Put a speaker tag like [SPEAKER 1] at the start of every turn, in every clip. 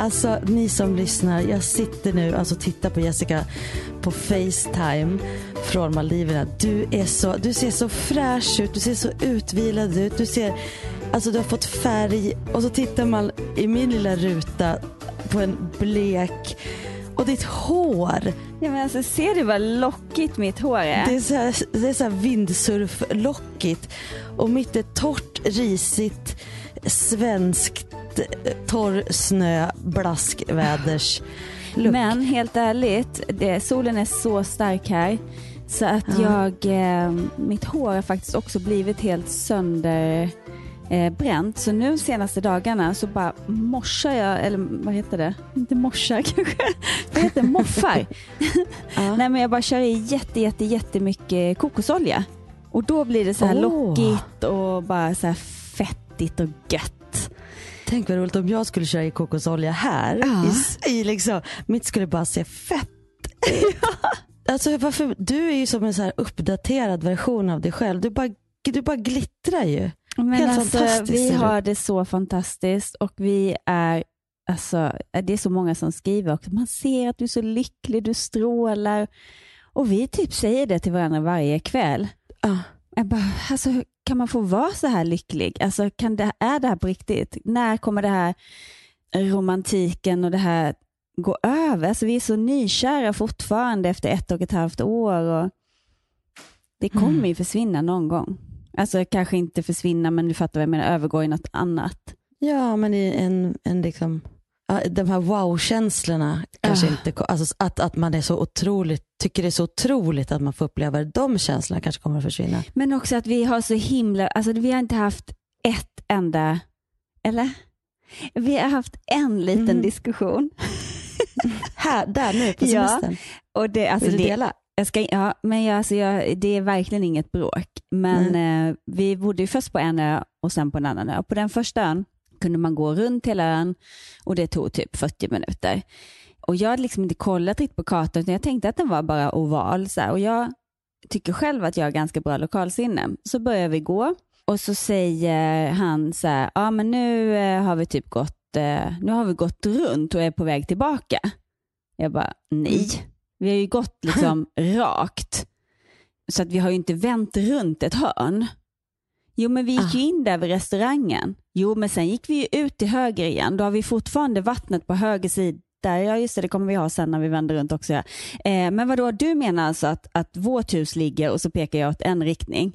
[SPEAKER 1] Alltså ni som lyssnar, jag sitter nu alltså tittar på Jessica på Facetime från Maldiverna. Du, är så, du ser så fräsch ut, du ser så utvilad ut. Du ser, alltså du har fått färg och så tittar man i min lilla ruta på en blek och ditt hår.
[SPEAKER 2] Ja, men alltså, ser du vad lockigt mitt hår är?
[SPEAKER 1] Det är så här, det är så här windsurflockigt och mitt är torrt, risigt, svenskt torr snö, blaskväders look.
[SPEAKER 2] Men helt ärligt, det, solen är så stark här. Så att
[SPEAKER 1] Ja.
[SPEAKER 2] jag, eh, mitt hår har faktiskt också blivit helt sönder eh, bränt. Så nu senaste dagarna så bara morsar jag, eller vad heter det? Inte morsar kanske. vad heter det? Moffar.
[SPEAKER 1] Ja.
[SPEAKER 2] Nej men jag bara kör i jätte, jätte, jättemycket kokosolja. Och då blir det så här
[SPEAKER 1] Åh.
[SPEAKER 2] lockigt och bara så här fettigt och gött.
[SPEAKER 1] Tänk vad roligt om jag skulle köra i kokosolja här.
[SPEAKER 2] Ja.
[SPEAKER 1] I, i liksom, mitt skulle bara se fett ut. Alltså, varför, du är ju som en så uppdaterad version av dig själv. Du bara, du bara glittrar ju.
[SPEAKER 2] Men
[SPEAKER 1] Helt
[SPEAKER 2] alltså,
[SPEAKER 1] fantastiskt
[SPEAKER 2] vi har det så fantastiskt och vi är, alltså, det är så många som skriver också. Man ser att du är så lycklig, du strålar. Och vi typ säger det till varandra varje kväll.
[SPEAKER 1] Ja.
[SPEAKER 2] Jag bara, alltså, kan man få vara så här lycklig? Alltså, kan det, är det här på riktigt? När kommer det här romantiken och det här gå över? Alltså, vi är så nykära fortfarande efter ett och ett halvt år. Och det kommer
[SPEAKER 1] Mm.
[SPEAKER 2] ju försvinna någon gång. Alltså kanske inte försvinna, men du fattar vad jag menar, övergå i något annat.
[SPEAKER 1] Ja, men i en, en liksom, de här wow-känslorna kanske
[SPEAKER 2] Ah.
[SPEAKER 1] inte, alltså att, att man är så otroligt, tycker det är så otroligt att man får uppleva. De känslorna kanske kommer att försvinna.
[SPEAKER 2] Men också att vi har så himla, alltså vi har inte haft ett enda, eller? Vi har haft en liten
[SPEAKER 1] Mm.
[SPEAKER 2] diskussion.
[SPEAKER 1] Här, där nu på
[SPEAKER 2] Ja.
[SPEAKER 1] semestern.
[SPEAKER 2] Och det, alltså
[SPEAKER 1] Vill du dela?
[SPEAKER 2] Jag ska, ja, men jag, alltså jag, det är verkligen inget bråk. Men eh, vi bodde ju först på en ö och sen på en annan ö. På den första ön kunde man gå runt hela ön och det tog typ 40 minuter. Och jag hade liksom inte kollat riktigt på kartan utan jag tänkte att den var bara oval. Så här. Och jag tycker själv att jag har ganska bra lokalsinne. Så börjar vi gå och så säger han så här, ja men nu eh, har vi typ gått, eh, nu har vi gått runt och är på väg tillbaka. Jag bara, nej. Vi har ju gått liksom rakt. Så att vi har ju inte vänt runt ett hörn. Jo, men vi gick ju in där vid restaurangen. Jo, men sen gick vi ju ut till höger igen. Då har vi fortfarande vattnet på höger sida. Ja, just det, det kommer vi ha sen när vi vänder runt också. Ja. Eh, men vad då du menar alltså att, att vårt hus ligger och så pekar jag åt en riktning?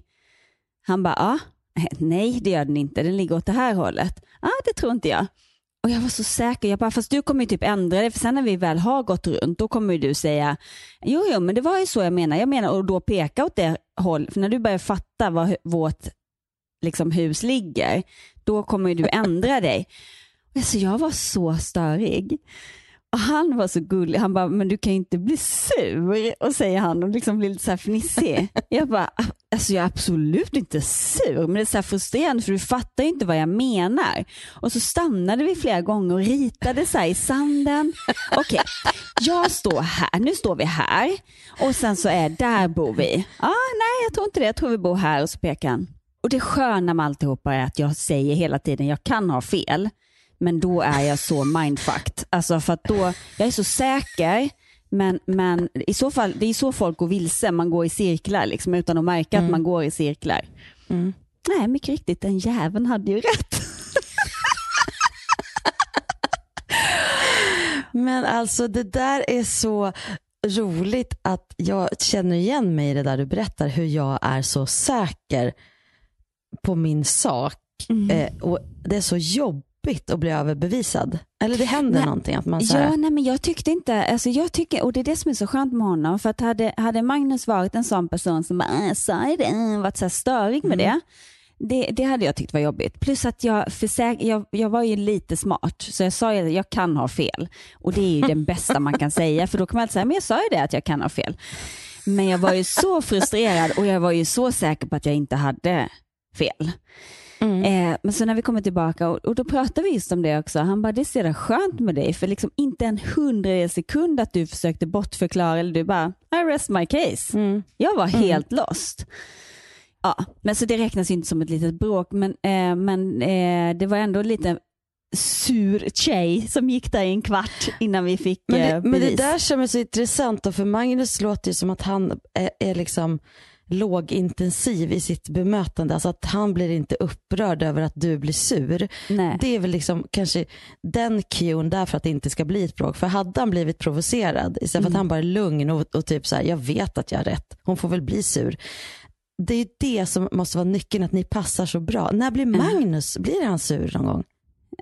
[SPEAKER 2] Han bara, ja. Eh, Nej, det gör den inte. Den ligger åt det här hållet. Ja, det tror inte jag. Och jag var så säker. Jag bara, fast du kommer ju typ ändra det, för sen när vi väl har gått runt, då kommer ju du säga, jo, jo, men det var ju så jag menar. Jag menar, och då peka åt det håll, för när du börjar fatta hu- vårt liksom, hus ligger, då kommer ju du ändra dig. Alltså, jag var så störig. Och han var så gullig. Han bara, men du kan ju inte bli sur. Och säger han och liksom blir lite så här fnissig. Jag bara, alltså jag är absolut inte sur. Men det är så här frustrerande för du fattar ju inte vad jag menar. Och så stannade vi flera gånger och ritade så här i sanden. Okej, jag står här. Nu står vi här. Och sen så är där bor vi. ah, nej jag tror inte det. Jag tror vi bor här. Och så pekar han. Och det sköna med alltihopa är att jag säger hela tiden, jag kan ha fel. Men då är jag så mindfucked. Alltså för att då, jag är så säker, men, men i så fall, det är så folk går vilse. Man går i cirklar liksom, utan att märka att man går i cirklar.
[SPEAKER 1] Mm.
[SPEAKER 2] Nej, mycket riktigt, den jäveln hade ju rätt.
[SPEAKER 1] Men alltså det där är så roligt att jag känner igen mig i det där du berättar, hur jag är så säker på min sak.
[SPEAKER 2] Mm.
[SPEAKER 1] Eh, och Det är så jobbigt att bli överbevisad. Eller det händer
[SPEAKER 2] Nej,
[SPEAKER 1] någonting. Att man så här,
[SPEAKER 2] Ja, nej, men jag tyckte inte, alltså jag tycker, och det är det som är så skönt med honom, för att hade, hade Magnus varit en sån person som bara, äh, sa jag det, varit så här störig med
[SPEAKER 1] Mm.
[SPEAKER 2] det, det, det hade jag tyckt var jobbigt. Plus att jag, försäk- jag, jag var ju lite smart, så jag sa ju att jag kan ha fel. Och det är ju den bästa man kan säga, för då kan man alltid säga, men jag sa ju det att jag kan ha fel. Men jag var ju så frustrerad och jag var ju så säker på att jag inte hade fel.
[SPEAKER 1] mm.
[SPEAKER 2] Eh, men så när vi kommer tillbaka och, och då pratar vi just om det också. Han bara, det är så jävla skönt med dig för liksom inte en hundradels sekund att du försökte bortförklara eller du bara, I rest my case.
[SPEAKER 1] Mm.
[SPEAKER 2] Jag var helt lost. Ja, men så det räknas inte som ett litet bråk men, eh, men eh, det var ändå lite sur tjej som gick där i en kvart innan vi fick
[SPEAKER 1] Men,
[SPEAKER 2] eh,
[SPEAKER 1] det, men det
[SPEAKER 2] bevis.
[SPEAKER 1] där som är så intressant, då, för Magnus låter ju som att han är, är liksom lågintensiv i sitt bemötande. Alltså att han blir inte upprörd över att du blir sur.
[SPEAKER 2] Nej.
[SPEAKER 1] Det är väl liksom kanske den cuen där för att det inte ska bli ett bråk. För hade han blivit provocerad istället för att han bara är lugn och, och typ så här, jag vet att jag har rätt, hon får väl bli sur. Det är ju det som måste vara nyckeln, att ni passar så bra. När blir Magnus, blir han sur någon gång?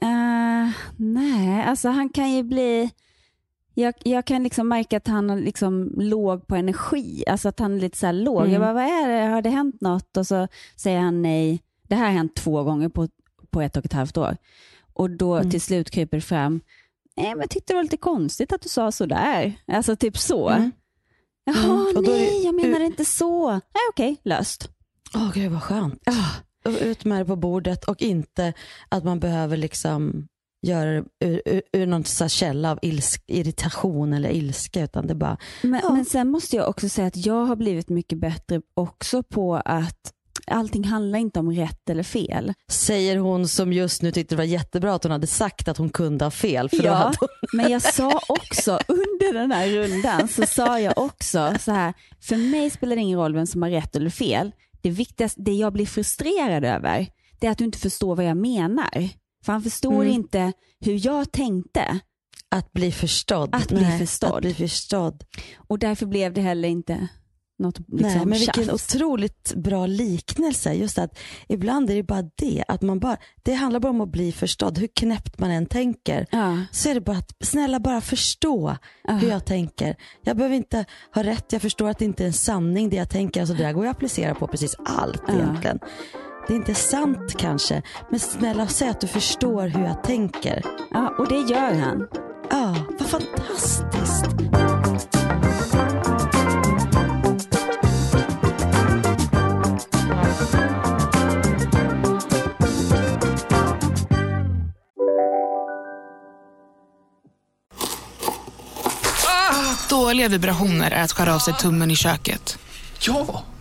[SPEAKER 2] Eh, nej, alltså han kan ju bli... Jag, jag kan liksom märka att han är liksom låg på energi, alltså att han är lite så här låg.
[SPEAKER 1] Mm.
[SPEAKER 2] Jag bara, vad är det? Har det hänt något? Och så säger han nej. Det här har hänt två gånger på, på ett och ett halvt år. Och då
[SPEAKER 1] Mm.
[SPEAKER 2] till slut kryper det fram, nej men jag tyckte det var lite konstigt att du sa sådär. Alltså typ så.
[SPEAKER 1] Mm.
[SPEAKER 2] Jaha,
[SPEAKER 1] Mm. Är det-
[SPEAKER 2] nej jag menar inte så. Nej okej, löst.
[SPEAKER 1] Åh gud vad skönt. Och Ut med det på bordet och inte att man behöver liksom göra det ur, ur, ur någon så källa av ilsk, irritation eller ilska utan det bara,
[SPEAKER 2] Men,
[SPEAKER 1] Ja.
[SPEAKER 2] men sen måste jag också säga att jag har blivit mycket bättre också på att allting handlar inte om rätt eller fel.
[SPEAKER 1] säger hon som just nu tyckte det var jättebra att hon hade sagt att hon kunde ha fel. För
[SPEAKER 2] Ja,
[SPEAKER 1] hon...
[SPEAKER 2] men jag sa också under den här rundan så sa jag också så här, för mig spelar det ingen roll vem som har rätt eller fel. Det viktigaste, det jag blir frustrerad över, det är att du inte förstår vad jag menar. För han förstår
[SPEAKER 1] Mm.
[SPEAKER 2] inte hur jag tänkte
[SPEAKER 1] Att bli förstådd.
[SPEAKER 2] Att bli förstådd.
[SPEAKER 1] Att bli förstådd.
[SPEAKER 2] och därför blev det heller inte något liksom,
[SPEAKER 1] Nej, men vilken
[SPEAKER 2] tjafs.
[SPEAKER 1] otroligt bra liknelse. Just att ibland är det bara det, att man bara, det handlar bara om att bli förstådd. Hur knäppt man än tänker.
[SPEAKER 2] Ja.
[SPEAKER 1] Så är det bara att, snälla bara förstå
[SPEAKER 2] Ja.
[SPEAKER 1] hur jag tänker. Jag behöver inte ha rätt, jag förstår att det inte är en sanning det jag tänker. Alltså det där går ju att applicera på precis allt
[SPEAKER 2] Ja.
[SPEAKER 1] egentligen. Det är inte sant kanske, men snälla säg att du förstår hur jag tänker.
[SPEAKER 2] ja, och det gör han.
[SPEAKER 1] Ja, vad fantastiskt.
[SPEAKER 3] Dåliga vibrationer är att skära av sig tummen i köket.
[SPEAKER 4] Ja!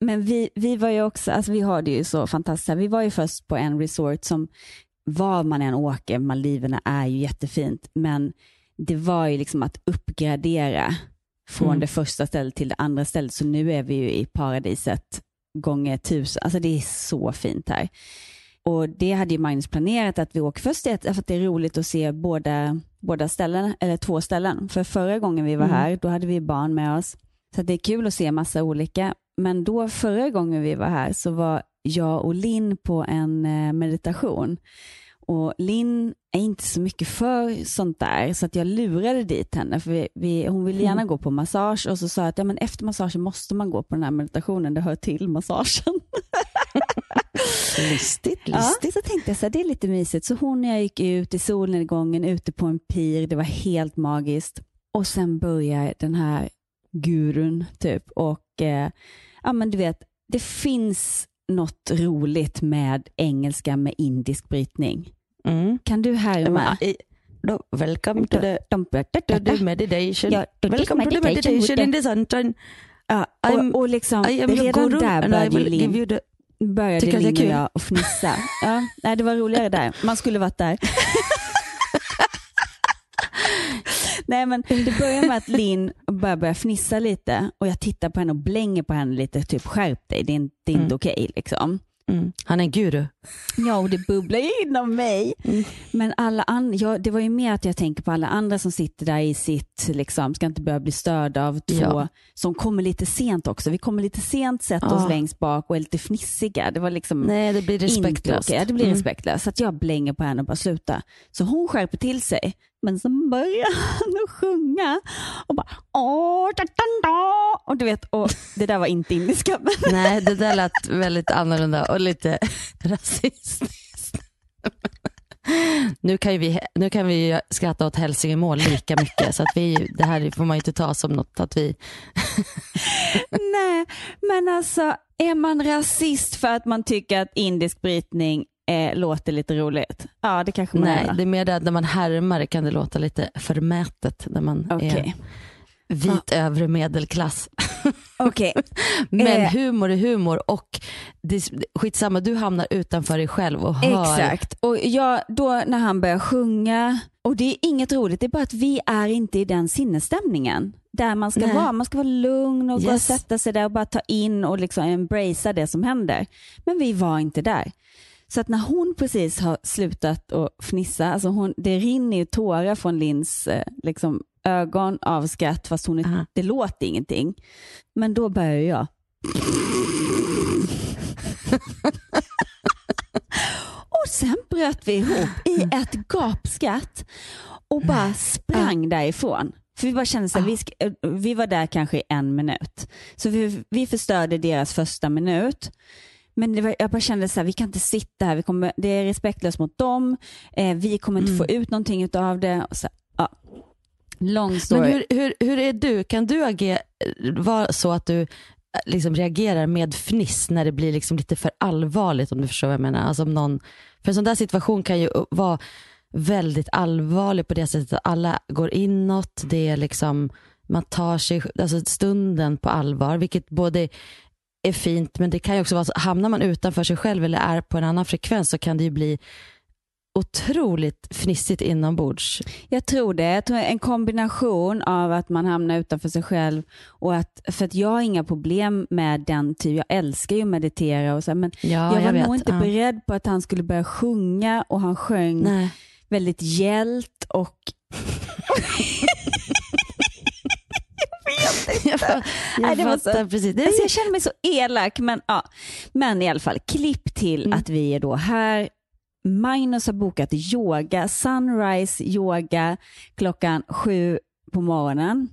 [SPEAKER 2] Men vi, vi var ju också, alltså vi har det ju så fantastiskt. här. Vi var ju först på en resort som, var man än åker, Maldiverna är ju jättefint, men det var ju liksom att uppgradera från
[SPEAKER 1] Mm.
[SPEAKER 2] det första stället till det andra stället. Så nu är vi ju i paradiset gånger tusen. Alltså det är så fint här. Och det hade ju Magnus planerat att vi åker först dit, för att det är roligt att se båda, båda ställen, eller två ställen. För förra gången vi var
[SPEAKER 1] Mm.
[SPEAKER 2] här, då hade vi barn med oss. Så det är kul att se massa olika. Men då förra gången vi var här så var jag och Linn på en eh, meditation. Och Linn är inte så mycket för sånt där så att jag lurade dit henne för vi, vi, hon ville gärna gå på massage och så sa jag att ja, men efter massagen måste man gå på den här meditationen, det hör till massagen.
[SPEAKER 1] listigt,
[SPEAKER 2] Ja,
[SPEAKER 1] listigt.
[SPEAKER 2] så tänkte jag så här, det är lite mysigt. Så hon och jag gick ut i solnedgången ute på en pir, det var helt magiskt. Och sen börjar den här gurun typ och eh, ja men du vet, det finns något roligt med engelska med indisk brytning.
[SPEAKER 1] Mm.
[SPEAKER 2] Kan du härma?
[SPEAKER 1] Då, welcome to the, to the meditation.
[SPEAKER 2] Ja, to
[SPEAKER 1] welcome to the
[SPEAKER 2] meditation
[SPEAKER 1] in the sunshine.
[SPEAKER 2] Ja,
[SPEAKER 1] I'm-
[SPEAKER 2] och, och liksom,
[SPEAKER 1] I am
[SPEAKER 2] redan
[SPEAKER 1] guru
[SPEAKER 2] där började Linn
[SPEAKER 1] the...
[SPEAKER 2] började Linn och jag att fnissa. Ja, nej, det var roligare där. Man skulle varit där. nej, men det börjar med att Linn börjar, börjar fnissa lite och jag tittar på henne och blänger på henne lite, typ skärp dig, det är inte, det är inte
[SPEAKER 1] Mm.
[SPEAKER 2] okej. liksom.
[SPEAKER 1] Mm. Han är en guru.
[SPEAKER 2] Ja, och det bubblar ju inom mig. Men alla andra, ja, det var ju mer att jag tänker på alla andra som sitter där i sitt, liksom, ska inte börja bli störda av två
[SPEAKER 1] Ja.
[SPEAKER 2] som kommer lite sent också. Vi kommer lite sent, sätter
[SPEAKER 1] Ja.
[SPEAKER 2] oss längst bak och är lite fnissiga. Det var liksom
[SPEAKER 1] Nej, det blir
[SPEAKER 2] inte
[SPEAKER 1] respektlöst.
[SPEAKER 2] okej. Ja, det blir
[SPEAKER 1] Mm.
[SPEAKER 2] respektlöst. Så att jag blänger på henne och bara sluta. Så hon skärper till sig. Men så börjar han att sjunga och bara åh, da, da, da. Och du vet, och det där var inte indiska. Men
[SPEAKER 1] Nej, det där lät väldigt annorlunda och lite rasistiskt. Nu kan, vi, nu kan vi skratta åt Hälsingemål lika mycket så att vi, det här får man ju inte ta som något att vi...
[SPEAKER 2] Nej, men alltså är man rasist för att man tycker att indisk brytning eh, låter lite roligt? Ja, det kanske man
[SPEAKER 1] Nej,
[SPEAKER 2] är.
[SPEAKER 1] det är mer det att när man härmar kan det låta lite förmätet när man
[SPEAKER 2] Okej.
[SPEAKER 1] är vit övre medelklass.
[SPEAKER 2] Okej.
[SPEAKER 1] Men
[SPEAKER 2] Eh.
[SPEAKER 1] humor är humor och det, skitsamma, du hamnar utanför dig själv och hör.
[SPEAKER 2] Exakt. Och jag, då när han börjar sjunga, och det är inget roligt, det är bara att vi är inte i den sinnesstämningen. Där man ska
[SPEAKER 1] Nej.
[SPEAKER 2] vara. Man ska vara lugn och gå och
[SPEAKER 1] Yes.
[SPEAKER 2] sätta sig där och bara ta in och liksom embracea det som händer. Men vi var inte där. Så att när hon precis har slutat att fnissa, alltså hon, det rinner ju tårar från Lins eh, liksom, ögon av skratt fast hon, är-
[SPEAKER 1] Aha.
[SPEAKER 2] det låter ingenting. Men då börjar jag. Och sen bröt vi ihop i ett gapskratt och bara sprang därifrån. För vi bara kände så här, vi, sk- eh, vi var där kanske i en minut. Så vi, vi förstörde deras första minut. Men det var, jag bara kände så här, vi kan inte sitta här, vi kommer, det är respektlöst mot dem, eh, vi kommer inte få ut någonting av det. Och så, ja. Long story.
[SPEAKER 1] Men hur, hur, hur är du? Kan du agera, vara så att du eh, liksom reagerar med fniss när det blir liksom lite för allvarligt om du förstår vad jag menar? Alltså om någon, för en sån där situation kan ju vara väldigt allvarlig på det sättet att alla går inåt, det är liksom, man tar sig alltså stunden på allvar, vilket både är fint men det kan ju också vara så, hamnar man utanför sig själv eller är på en annan frekvens så kan det ju bli otroligt fnissigt inombords.
[SPEAKER 2] Jag tror det. Jag tror en kombination av att man hamnar utanför sig själv och att, för att jag har inga problem med den typ, jag älskar ju att meditera och så, men
[SPEAKER 1] Ja,
[SPEAKER 2] jag var
[SPEAKER 1] jag
[SPEAKER 2] nog inte
[SPEAKER 1] Ja.
[SPEAKER 2] beredd på att han skulle börja sjunga och han sjöng
[SPEAKER 1] Nej.
[SPEAKER 2] väldigt gällt och
[SPEAKER 1] Jag,
[SPEAKER 2] Nej,
[SPEAKER 1] jag
[SPEAKER 2] det var
[SPEAKER 1] fattar
[SPEAKER 2] så-
[SPEAKER 1] precis. Det
[SPEAKER 2] Alltså jag känner mig så elak, men, ja. men i alla fall, klipp till
[SPEAKER 1] Mm.
[SPEAKER 2] att vi är då här. Magnus har bokat yoga, sunrise yoga klockan sju på morgonen.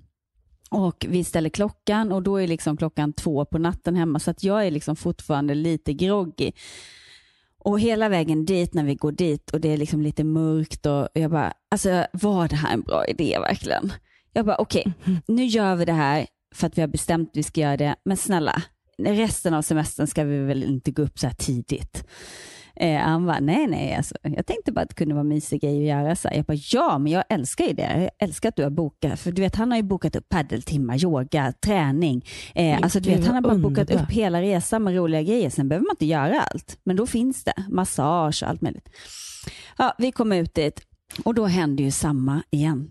[SPEAKER 2] Och vi ställer klockan och då är liksom klockan två på natten hemma så att jag är liksom fortfarande lite groggy. Och hela vägen dit när vi går dit och det är liksom lite mörkt och jag bara, alltså var det här en bra idé verkligen? Jag bara, okej, nu gör vi det här för att vi har bestämt att vi ska göra det, men snälla, resten av semestern ska vi väl inte gå upp så här tidigt. Eh, han bara, nej nej, alltså, jag tänkte bara att det kunde vara mysig grej att göra. Så här. Jag bara, ja, men jag älskar ju det. Jag älskar att du har bokat, för du vet, han har ju bokat upp paddeltimmar, yoga, träning. Eh, alltså, du vet, han har bara bokat upp hela resan med roliga grejer. Sen behöver man inte göra allt, men då finns det massage och allt möjligt. Ja, vi kom ut dit och då hände ju samma igen.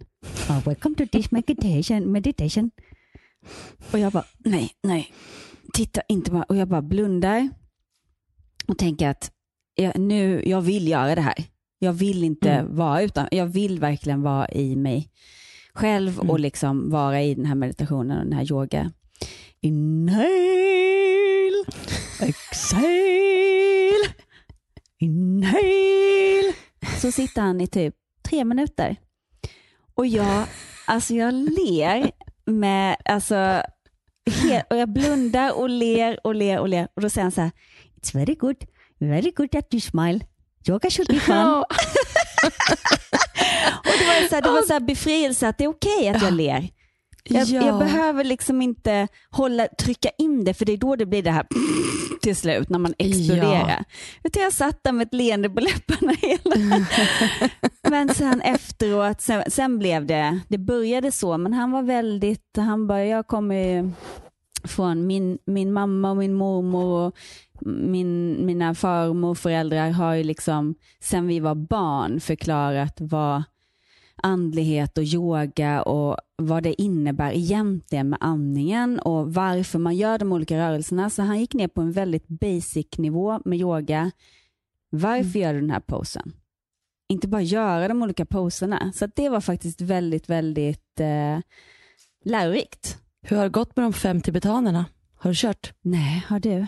[SPEAKER 2] Oh, welcome to this meditation. meditation. Och jag bara, nej, nej, titta inte bara. Och jag bara blundar och tänker att jag, nu, jag vill göra det här. Jag vill inte
[SPEAKER 1] Mm.
[SPEAKER 2] vara utan, jag vill verkligen vara i mig själv och
[SPEAKER 1] Mm.
[SPEAKER 2] liksom vara i den här meditationen och den här yoga. Inhale, exhale, inhale. så sitter han i typ tre minuter. Och jag, alltså jag ler med, alltså, och jag blundar och ler och ler och ler. Och då säger han så här, it's very good, very good that you smile. Yoga should be fun. och det var så här, det var så här befrielse att det är okej okay att jag ler. Jag,
[SPEAKER 1] Ja.
[SPEAKER 2] jag behöver liksom inte hålla, trycka in det för det är då det blir det här till slut när man exploderar. Utan jag satt där med ett leende på läpparna hela Men sen efteråt, sen, sen blev det, det började så, men han var väldigt, han bara, jag kommer ju från min, min mamma och min mormor och min, mina far och morföräldrar har ju liksom sen vi var barn förklarat vad andlighet och yoga och vad det innebär egentligen med andningen och varför man gör de olika rörelserna. Så han gick ner på en väldigt basic nivå med yoga. Varför gör du den här posen? Inte bara göra de olika poserna. Så det var faktiskt väldigt, väldigt eh, lärorikt.
[SPEAKER 1] Hur har det gått med de fem tibetanerna? Har du kört?
[SPEAKER 2] Nej, har du?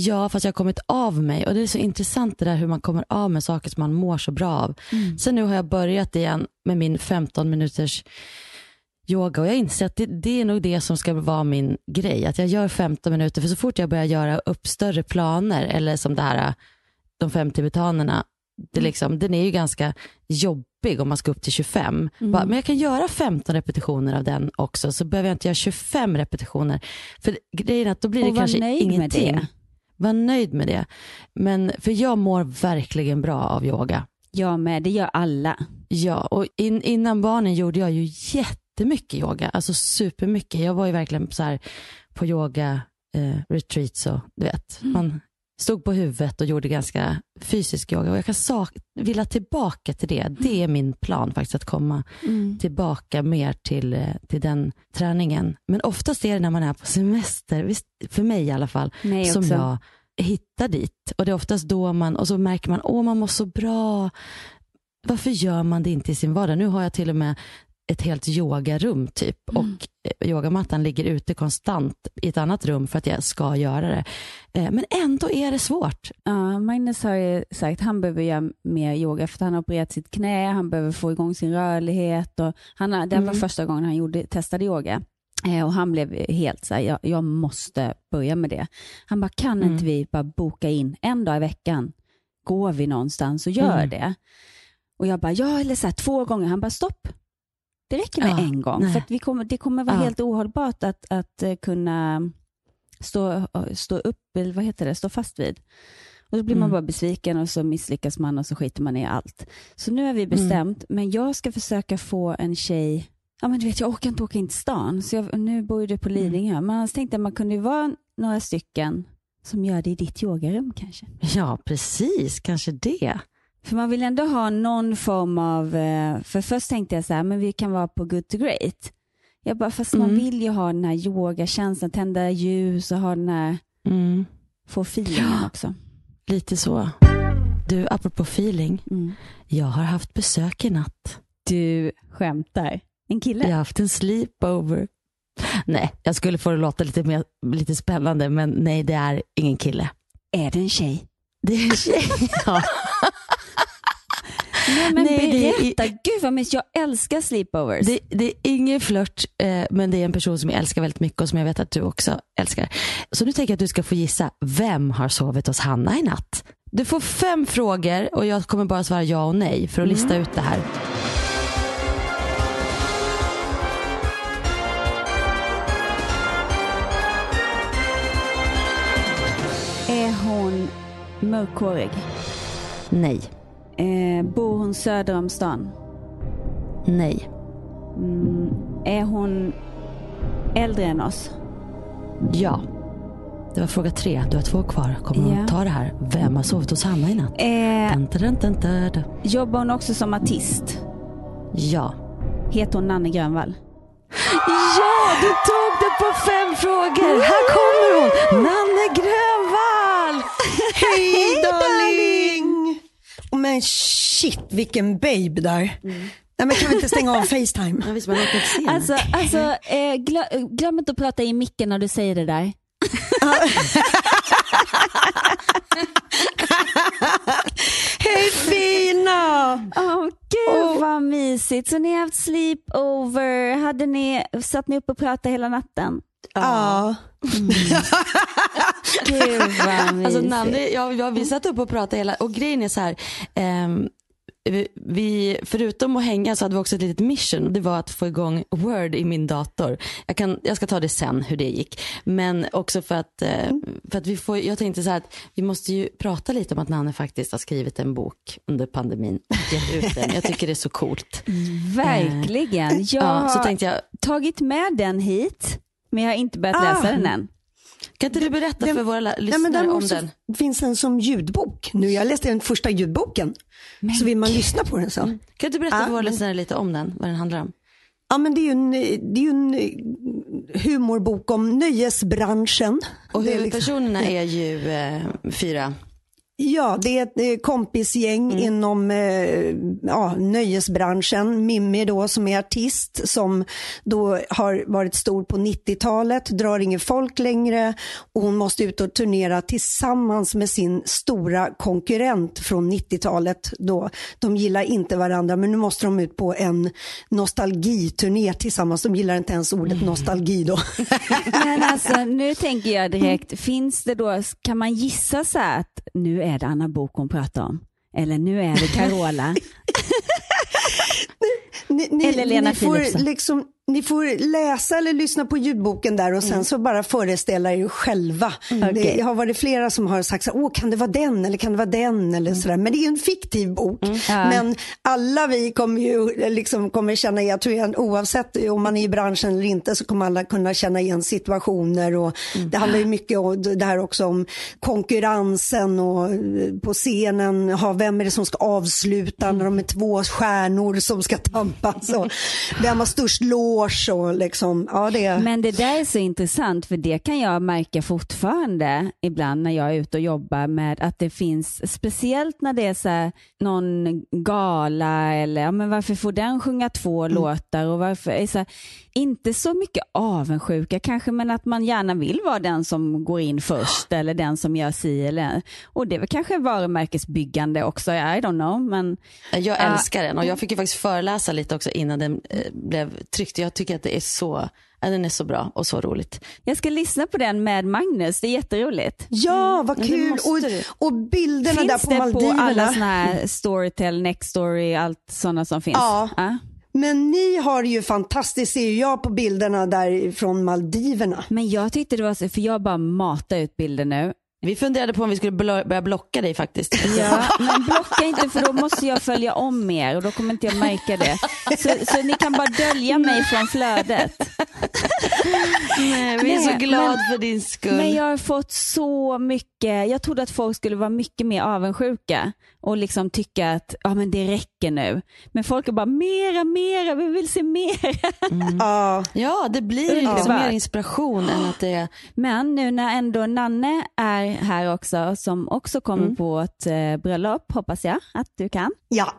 [SPEAKER 1] Ja, fast jag har kommit av mig och det är så intressant det där hur man kommer av med saker som man mår så bra av. Sen nu har jag börjat igen med min 15 minuters yoga och jag inser att det, det är nog det som ska vara min grej. Att jag gör 15 minuter för så fort jag börjar göra upp större planer eller som det här de fem tibetanerna, det liksom, den är ju ganska jobbig om man ska upp till 25.
[SPEAKER 2] Mm.
[SPEAKER 1] Bara, men jag kan göra 15 repetitioner av den också så behöver jag inte göra 25 repetitioner. För grejen är att då blir det kanske ingenting. Var nöjd med det. Men för jag mår verkligen bra av yoga.
[SPEAKER 2] Jag med, det gör alla.
[SPEAKER 1] Ja, och in, innan barnen gjorde jag ju jättemycket yoga, alltså supermycket. Jag var ju verkligen så här på yoga eh, retreats och du vet, man stod på huvudet och gjorde ganska fysisk yoga och jag kan sak- vilja tillbaka till det. Det är min plan faktiskt, att komma tillbaka mer till, till den träningen. Men oftast är det när man är på semester, för mig i alla fall,
[SPEAKER 2] Mig
[SPEAKER 1] som
[SPEAKER 2] också.
[SPEAKER 1] jag hittar dit. Och det är oftast då man, och så märker man, åh man mår så bra. Varför gör man det inte i sin vardag? Nu har jag till och med ett helt yogarum typ och eh, yogamattan ligger ute konstant i ett annat rum för att jag ska göra det. Eh, Men ändå är det svårt.
[SPEAKER 2] Ja, Magnus har ju sagt att han behöver göra mer yoga för att han har opererat sitt knä, han behöver få igång sin rörlighet. Och han det var
[SPEAKER 1] Mm.
[SPEAKER 2] första gången han gjorde, testade yoga. Eh, och han blev helt så här, jag, jag måste börja med det. Han bara, kan
[SPEAKER 1] Mm.
[SPEAKER 2] inte vi bara boka in en dag i veckan? Går vi någonstans och gör
[SPEAKER 1] Mm.
[SPEAKER 2] det? Och jag bara, ja eller så här, två gånger. Han bara, stopp. Det räcker med
[SPEAKER 1] Ja,
[SPEAKER 2] en gång.
[SPEAKER 1] nej.
[SPEAKER 2] För att vi kommer, det kommer vara
[SPEAKER 1] Ja.
[SPEAKER 2] helt ohållbart att, att eh, kunna stå, stå upp, eller vad heter det, stå fast vid. Och så blir man
[SPEAKER 1] Mm.
[SPEAKER 2] bara besviken och så misslyckas man och så skiter man i allt. Så nu har vi bestämt, men jag ska försöka få en tjej, ja men du vet jag orkar inte åka in till stan, så jag, nu bor ju du på Lidingö, men annars tänkte jag man kunde vara några stycken som gör det i ditt yogarum kanske.
[SPEAKER 1] Ja, precis, kanske det.
[SPEAKER 2] För man vill ändå ha någon form av, eh, för först tänkte jag så här, men vi kan vara på good to great. Jag bara, fast man
[SPEAKER 1] Mm.
[SPEAKER 2] vill ju ha den här yogakänslan, tända ljus och ha den här,
[SPEAKER 1] Mm,
[SPEAKER 2] få feelingen också.
[SPEAKER 1] lite så. Du, apropå feeling,
[SPEAKER 2] Mm.
[SPEAKER 1] jag har haft besök i natt.
[SPEAKER 2] Du skämtar. En kille?
[SPEAKER 1] Jag har haft en sleepover. Nej, jag skulle få det låta lite, mer, lite spännande, men nej, det är ingen kille.
[SPEAKER 2] Är det en tjej?
[SPEAKER 1] Det är en tjej. ja.
[SPEAKER 2] Nej men
[SPEAKER 1] Nej, det är-
[SPEAKER 2] berätta, gud vad mysigt. Jag älskar sleepovers.
[SPEAKER 1] det, det är ingen flört, eh, men det är en person som jag älskar väldigt mycket och som jag vet att du också älskar. Så nu tänker jag att du ska få gissa, vem har sovit hos Hanna i natt? Du får fem frågor och jag kommer bara svara ja och nej för att lista ut det här.
[SPEAKER 2] Är hon mörkhårig?
[SPEAKER 1] Nej,
[SPEAKER 2] Eh, bor hon söder om stan?
[SPEAKER 1] nej,
[SPEAKER 2] Mm, är hon äldre än oss?
[SPEAKER 1] ja. Det var fråga tre, du har två kvar. Kommer hon ta det här? Vem har sovit hos Hanna i natt?
[SPEAKER 2] Eh,
[SPEAKER 1] Dun, dun, dun,
[SPEAKER 2] jobbar hon också som artist?
[SPEAKER 1] Ja.
[SPEAKER 2] Heter hon Nanne Grönvall?
[SPEAKER 1] Ja, du tog det på fem frågor. Här kommer hon, Nanne Grönvall.
[SPEAKER 5] Hej darling! Oh, men shit vilken babe där. Nej men kan vi inte stänga av Facetime?
[SPEAKER 1] Ja, visst.
[SPEAKER 2] Alltså, alltså eh, glö- glöm inte att prata i micken när du säger det där.
[SPEAKER 5] Hej fina! oh, vad mysigt. Så ni har haft sleepover.
[SPEAKER 2] Hade ni, satt ni upp och pratade hela natten?
[SPEAKER 5] Ja. Mm.
[SPEAKER 2] Gud vad
[SPEAKER 1] alltså,
[SPEAKER 2] mysigt.
[SPEAKER 1] Alltså, Nandi, jag, jag, vi satt upp och pratade hela, och grejen är så här, um, vi- förutom att hänga så hade vi också ett litet mission och det var att få igång Word i min dator. Jag, kan, jag ska ta det sen hur det gick. Men också för att, eh, för att vi får, jag tänkte så här att vi måste ju prata lite om att Nanne faktiskt har skrivit en bok under pandemin och gett ut den. Jag tycker det är så coolt.
[SPEAKER 2] Verkligen. Jag
[SPEAKER 1] Ja, så tänkte jag,
[SPEAKER 2] tagit med den hit, men jag har inte börjat
[SPEAKER 5] Ah.
[SPEAKER 2] läsa den än.
[SPEAKER 1] Kan inte du berätta
[SPEAKER 5] Den-
[SPEAKER 1] för våra la-
[SPEAKER 5] Nej,
[SPEAKER 1] lyssnare
[SPEAKER 5] men
[SPEAKER 1] om den?
[SPEAKER 5] finns den som ljudbok nu. Jag läste den första ljudboken. så vill man lyssna på den så.
[SPEAKER 1] Kan du berätta
[SPEAKER 5] Ja,
[SPEAKER 1] för våra
[SPEAKER 5] men-
[SPEAKER 1] lyssnare lite om den, vad den handlar om?
[SPEAKER 5] Ja, men det är ju en, det är en humorbok om nöjesbranschen.
[SPEAKER 1] Och
[SPEAKER 5] Det är liksom-
[SPEAKER 1] huvudpersonerna är ju eh, fyra.
[SPEAKER 5] Ja, det är ett eh, kompisgäng
[SPEAKER 1] Mm.
[SPEAKER 5] inom eh, ja, nöjesbranschen. Mimmi då som är artist som då har varit stor på 90-talet, drar ingen folk längre och hon måste ut och turnera tillsammans med sin stora konkurrent från 90-talet. Då. De gillar inte varandra men nu måste de ut på en nostalgiturné tillsammans. De gillar inte ens ordet nostalgi då.
[SPEAKER 2] Men alltså, nu tänker jag direkt, finns det då, kan man gissa så här att nu är det Anna Bok hon pratar om? Eller nu är det Carola?
[SPEAKER 5] Ni, ni,
[SPEAKER 2] Eller Lena
[SPEAKER 5] ni, får
[SPEAKER 2] Philipsson.
[SPEAKER 5] liksom, ni får läsa eller lyssna på ljudboken där och sen så bara föreställa er själva. Det
[SPEAKER 2] Okej.
[SPEAKER 5] har varit flera som har sagt så Åh, kan det vara den eller kan det vara den eller sådär. Men det är en fiktiv bok.
[SPEAKER 2] Ja.
[SPEAKER 5] Men alla vi kommer ju liksom kommer känna igen, jag tror jag, oavsett om man är i branschen eller inte så kommer alla kunna känna igen situationer och det handlar ju mycket om det här också om konkurrensen och eh, på scenen, ha, vem är det som ska avsluta när de är två stjärnor som ska tampas och vem har störst loge och liksom, ja det
[SPEAKER 2] Men det där är så intressant för det kan jag märka fortfarande ibland när jag är ute och jobbar med att det finns, speciellt när det är så här, någon gala eller ja, men varför får den sjunga två låtar och varför, är så här, inte så mycket avundsjuka kanske men att man gärna vill vara den som går in först eller den som gör si eller och det är väl kanske varumärkesbyggande också, I don't know men
[SPEAKER 1] Jag
[SPEAKER 2] Ja.
[SPEAKER 1] älskar den och jag fick ju faktiskt föreläsa lite också innan den eh, blev tryckt. Jag tycker att det är så, ja, den är så bra och så roligt.
[SPEAKER 2] jag ska lyssna på den med Magnus, det är jätteroligt.
[SPEAKER 5] Ja, vad
[SPEAKER 1] men det
[SPEAKER 5] kul! Och, och bilderna
[SPEAKER 2] Finns
[SPEAKER 5] där på
[SPEAKER 2] det
[SPEAKER 5] Maldiverna.
[SPEAKER 2] på alla såna här Storytel, Nextory, allt sådana som finns?
[SPEAKER 5] Ja. Men ni har ju fantastiskt, ser jag på bilderna där från Maldiverna.
[SPEAKER 2] Men jag tyckte det var så, för jag bara matar ut bilder nu.
[SPEAKER 1] Vi funderade på om vi skulle börja blocka dig faktiskt.
[SPEAKER 2] Ja, men blocka inte för då måste jag följa om mer och då kommer inte jag märka det. Så, så ni kan bara dölja mig från flödet.
[SPEAKER 1] Nej, vi är så
[SPEAKER 2] Nej,
[SPEAKER 1] glada
[SPEAKER 2] men-
[SPEAKER 1] för din skull.
[SPEAKER 2] Men jag har fått så mycket, jag trodde att folk skulle vara mycket mer avundsjuka och liksom tycka att ja, men det räcker nu. Men folk är bara mera, mera, vi vill se mera.
[SPEAKER 5] Ja,
[SPEAKER 1] Ja, det blir ju liksom
[SPEAKER 2] Underbart.
[SPEAKER 1] mer inspiration än att det är...
[SPEAKER 2] Men nu när ändå Nanne är här också, som också kommer på ett eh, bröllop, hoppas jag att du kan.
[SPEAKER 5] ja.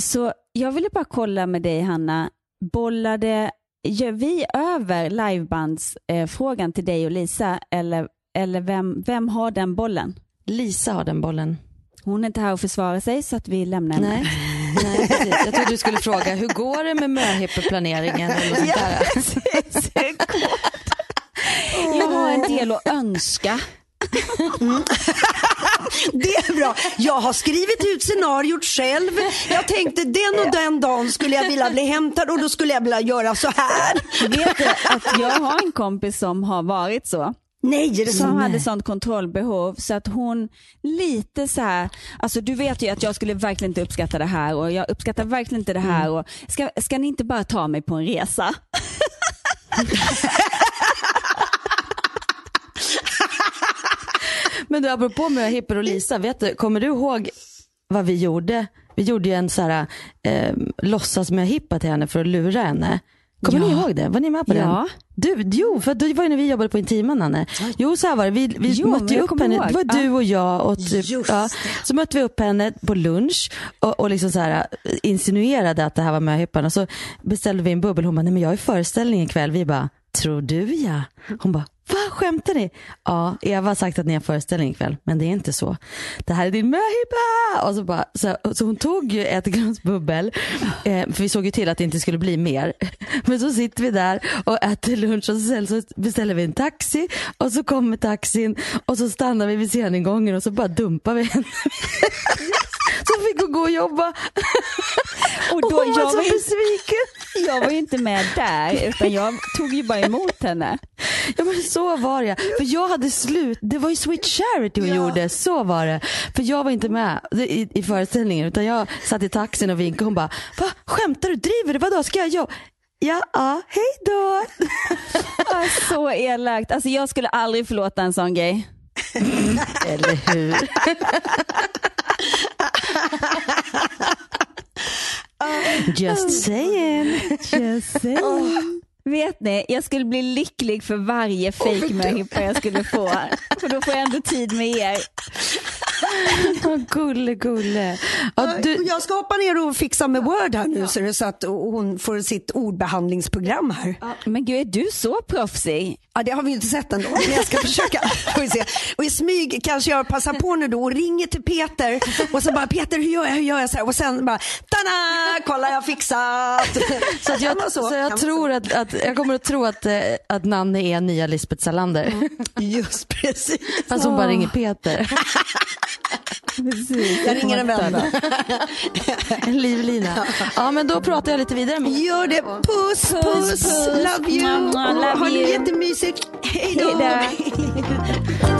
[SPEAKER 2] Så jag ville bara kolla med dig Hanna, bollade, gör vi över livebandsfrågan eh, frågan till dig och Lisa eller, eller vem, vem har den bollen?
[SPEAKER 1] Lisa har den bollen.
[SPEAKER 2] Hon är inte här och försvara sig så att vi lämnar henne.
[SPEAKER 1] Nej, Nej precis. Jag trodde du skulle fråga, hur går det med möhippeplaneringen eller sånt där?
[SPEAKER 2] Jag har en del att önska.
[SPEAKER 5] Det är bra. Jag har skrivit ut scenariot själv. Jag tänkte den och den dagen skulle jag vilja bli hämtad och då skulle jag vilja göra så här.
[SPEAKER 2] Vet du att jag har en kompis som har varit så.
[SPEAKER 5] Nej, är det
[SPEAKER 2] som hade sånt kontrollbehov så att hon lite så här, alltså du vet ju att jag skulle verkligen inte uppskatta det här och jag uppskattar verkligen inte det här och ska, ska ni inte bara ta mig på en resa?
[SPEAKER 1] Men du, apropå möhippor och Lisa, vet du, kommer du ihåg vad vi gjorde? Vi gjorde ju en så här, eh, låtsas möhippa till henne för att lura henne. Kommer
[SPEAKER 2] Ja.
[SPEAKER 1] ni ihåg det? Var ni med på
[SPEAKER 2] Ja.
[SPEAKER 1] den? Du, jo, för det var ju när vi jobbade på Intiman, Nanne. Jo, så här var det. Vi, vi
[SPEAKER 2] Jo,
[SPEAKER 1] mötte ju upp henne.
[SPEAKER 2] ihåg.
[SPEAKER 1] Det var du och jag och typ, ja, så mötte vi upp henne på lunch och, och liksom så här, insinuerade att det här var möhippan. Och så beställde vi en bubbel. Hon bara, nej men jag har ju föreställning ikväll. Vi bara, tror du ja? Hon bara, Va, skämtar ni? Ja, Eva har sagt att ni har föreställning ikväll, men det är inte så. Det här är din möhippa! Och så, bara, så, så hon tog ju ett glas bubbel, eh, för vi såg ju till att det inte skulle bli mer. Men så sitter vi där och äter lunch och sen så beställer vi en taxi och så kommer taxin och så stannar vi vid sceningången och så bara dumpar vi henne. Så fick gå och jobba.
[SPEAKER 2] Och då,
[SPEAKER 1] hon var
[SPEAKER 2] jag
[SPEAKER 1] så
[SPEAKER 2] var ju-
[SPEAKER 1] besviken.
[SPEAKER 2] Jag var ju inte med där utan jag tog ju bara emot henne.
[SPEAKER 1] Ja men så var det. För jag hade slut, det var ju Sweet Charity hon gjorde, så var det. För jag var inte med i, i föreställningen utan jag satt i taxin och vinkade och hon bara, va skämtar du, driver du, vadå ska jag jobba? Ja, ja, hej då.
[SPEAKER 2] Så elakt. Alltså jag skulle aldrig förlåta en sån grej.
[SPEAKER 1] Eller hur? Just oh, saying.
[SPEAKER 2] Just oh, saying. Vet ni, jag skulle bli lycklig för varje fake möhippa jag skulle få. För då får jag ändå tid med er.
[SPEAKER 1] Åh, gulle, gulle. Ja, du,
[SPEAKER 5] Jag ska hoppa ner och fixa med Word här nu så, det är så att hon får sitt ordbehandlingsprogram här.
[SPEAKER 2] Men gud, är du så proffsig?
[SPEAKER 5] Ja, det har vi inte sett ändå, men jag ska försöka. Och i smyg kanske jag passar på nu då och ringer till Peter och så bara Peter hur gör jag, hur gör jag? Så här, och sen bara tada, kolla jag har fixat.
[SPEAKER 1] så att jag, så
[SPEAKER 5] Kan
[SPEAKER 1] jag tror att, att jag kommer att tro att, eh, att Nanne är nya Lisbeth Salander.
[SPEAKER 5] Just precis.
[SPEAKER 1] Fast hon bara ringer Peter.
[SPEAKER 2] Precis.
[SPEAKER 5] Jag ringer en vän då.
[SPEAKER 1] En livlina. Ja men då pratar jag lite vidare med
[SPEAKER 5] Gör det. Puss, puss,
[SPEAKER 2] Puss, puss.
[SPEAKER 5] love you.
[SPEAKER 2] Mamma, love
[SPEAKER 5] ha det jättemysigt. Hej då.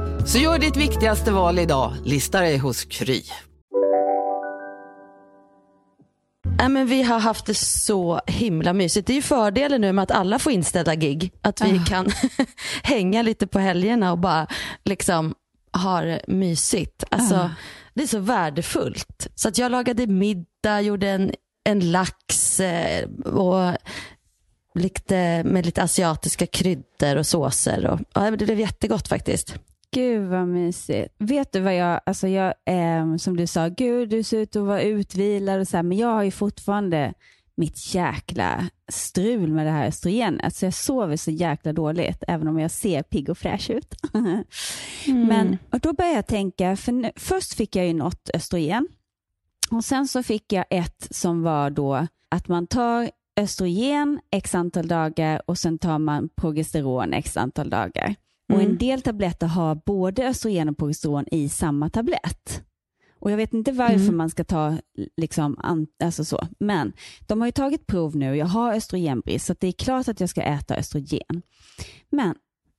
[SPEAKER 6] Så gör ditt viktigaste val idag, lista dig hos Kry.
[SPEAKER 1] Nej, men vi har haft det så himla mysigt. Det är ju fördelen nu med att alla får inställda gig. Att vi
[SPEAKER 2] Ah.
[SPEAKER 1] kan hänga lite på helgerna och bara liksom ha det mysigt. Alltså,
[SPEAKER 2] Ah.
[SPEAKER 1] Det är så värdefullt. Så att jag lagade middag, gjorde en, en lax eh, och lite, med lite asiatiska kryddor och såser. Och, ja, det blev jättegott faktiskt.
[SPEAKER 2] Gud vad mysigt. Vet du vad jag, alltså jag eh, som du sa, gud du ser ut att vara utvilad och så här, men jag har ju fortfarande mitt jäkla strul med det här östrogenet. Så jag sover så jäkla dåligt, även om jag ser pigg och fräsch ut. Men och då började jag tänka, för nu, först fick jag ju något östrogen och sen så fick jag ett som var då att man tar östrogen x antal dagar och sen tar man progesteron x antal dagar. Och
[SPEAKER 1] Mm.
[SPEAKER 2] En del tabletter har både östrogen och progesteron i samma tablett. Och Jag vet inte varför
[SPEAKER 1] Mm.
[SPEAKER 2] man ska ta liksom, an, alltså så. Men de har ju tagit prov nu. Jag har östrogenbrist så det är klart att jag ska äta östrogen. Men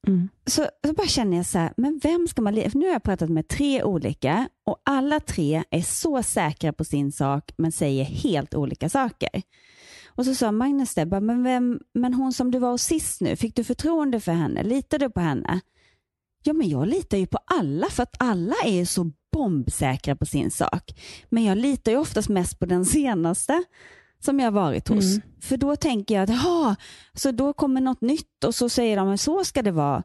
[SPEAKER 1] Mm.
[SPEAKER 2] så, så bara känner jag så här, men vem ska man... för Nu har jag pratat med tre olika och alla tre är så säkra på sin sak men säger helt olika saker. Och så sa Magnus det, bara, men, vem, men hon som du var hos sist nu, fick du förtroende för henne? Litar du på henne? Ja, men jag litar ju på alla för att alla är ju så bombsäkra på sin sak. Men jag litar ju oftast mest på den senaste som jag varit hos.
[SPEAKER 1] Mm.
[SPEAKER 2] För då tänker jag att så då kommer något nytt och så säger de att så ska det vara.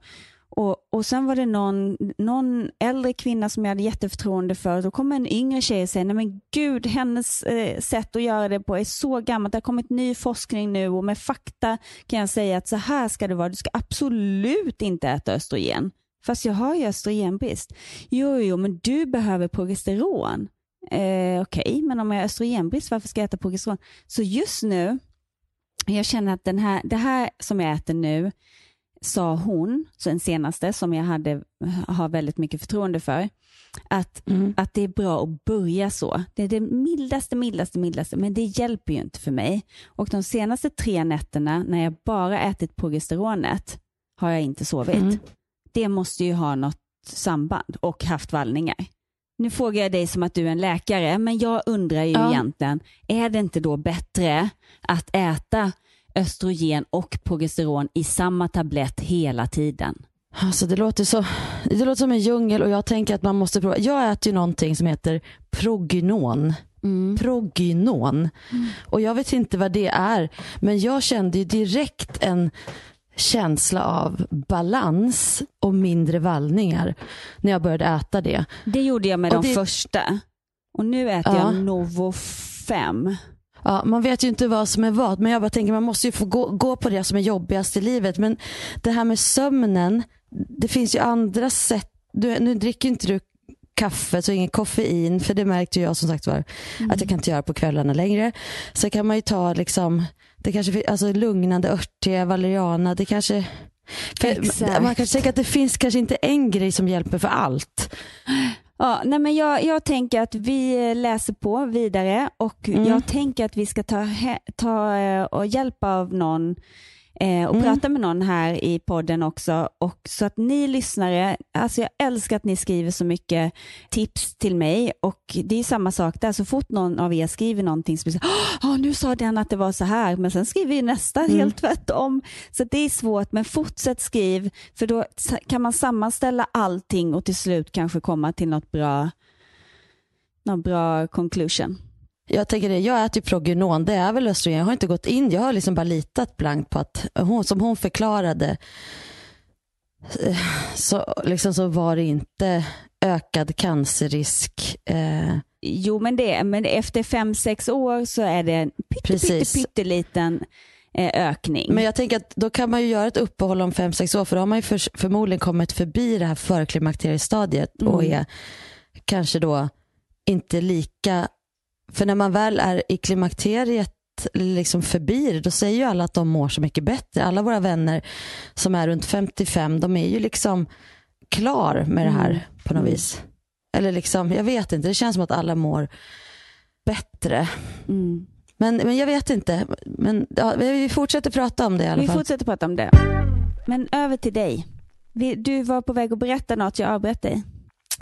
[SPEAKER 2] Och, och sen var det någon, någon äldre kvinna som jag hade jätteförtroende för. Då kommer en yngre tjej och säger, nej men gud, hennes eh, sätt att göra det på är så gammalt. Det har kommit ny forskning nu och med fakta kan jag säga att så här ska det vara. Du ska absolut inte äta östrogen. fast jag har ju östrogenbrist. Jo, jo, men du behöver progesteron. Eh, Okej, okay, men om jag har östrogenbrist, varför ska jag äta progesteron? Så just nu, jag känner att den här, det här som jag äter nu, sa hon, så den senaste som jag hade, har väldigt mycket förtroende för, att, mm. att det är bra att börja så. Det är det mildaste, mildaste, mildaste, men det hjälper ju inte för mig. Och de senaste tre nätterna när jag bara ätit progesteronet har jag inte sovit. Mm. Det måste ju ha något samband och haft vallningar. Nu frågar jag dig som att du är en läkare, men jag undrar ju ja. egentligen, är det inte då bättre att äta östrogen och progesteron i samma tablett hela tiden?
[SPEAKER 1] Alltså det, låter så, det låter som en djungel och jag tänker att man måste prova. Jag äter ju någonting som heter prognon. Mm. Prognon. Mm. Och jag vet inte vad det är. Men jag kände ju direkt en känsla av balans och mindre vallningar när jag började äta det.
[SPEAKER 2] Det gjorde jag med och de det... första. Och nu äter ja. jag Novo 5.
[SPEAKER 1] Ja, man vet ju inte vad som är vad, men jag bara tänker man måste ju få gå, gå på det som är jobbigast i livet. Men det här med sömnen, det finns ju andra sätt. Du, nu dricker inte du kaffe, så ingen koffein, för det märkte jag som sagt var mm. att jag kan inte göra på kvällarna längre. Så kan man ju ta liksom, det kanske alltså lugnande örtte, valeriana, det kanske man kanske tänker att det finns kanske inte en grej som hjälper för allt.
[SPEAKER 2] Ja, nej men jag, jag tänker att vi läser på vidare och mm. jag tänker att vi ska ta, ta eh, och hjälp av någon eh, och mm. prata med någon här i podden också. Och så att ni lyssnare, alltså jag älskar att ni skriver så mycket tips till mig och det är samma sak där. Så fort någon av er skriver någonting som säger, oh, nu sa den att det var så här, men sen skriver nästa mm. helt tvärtom. Så det är svårt, men fortsätt skriv, för då kan man sammanställa allting och till slut kanske komma till något bra, något bra conclusion.
[SPEAKER 1] Jag tänker det, jag äter ju proggenon, det är väl östrogen. Jag har inte gått in, jag har liksom bara litat blankt på att hon, som hon förklarade så, liksom så var det inte ökad cancerrisk. Eh.
[SPEAKER 2] Jo, men, det, men efter fem, sex år så är det en pytteliten eh, ökning.
[SPEAKER 1] Men jag tänker att då kan man ju göra ett uppehåll om fem, sex år för då har man ju för, förmodligen kommit förbi det här förklimakteriestadiet mm. och är kanske då inte lika för när man väl är i klimakteriet liksom förbi det, då säger ju alla att de mår så mycket bättre. Alla våra vänner som är runt 55, de är ju liksom klar med det här mm. på något mm. vis. Eller liksom, jag vet inte, det känns som att alla mår bättre. Mm. Men, men jag vet inte. Men ja, vi fortsätter prata om det i alla
[SPEAKER 2] vi
[SPEAKER 1] fall.
[SPEAKER 2] Vi fortsätter prata om det. Men över till dig. Du var på väg att berätta något, jag avbröt dig.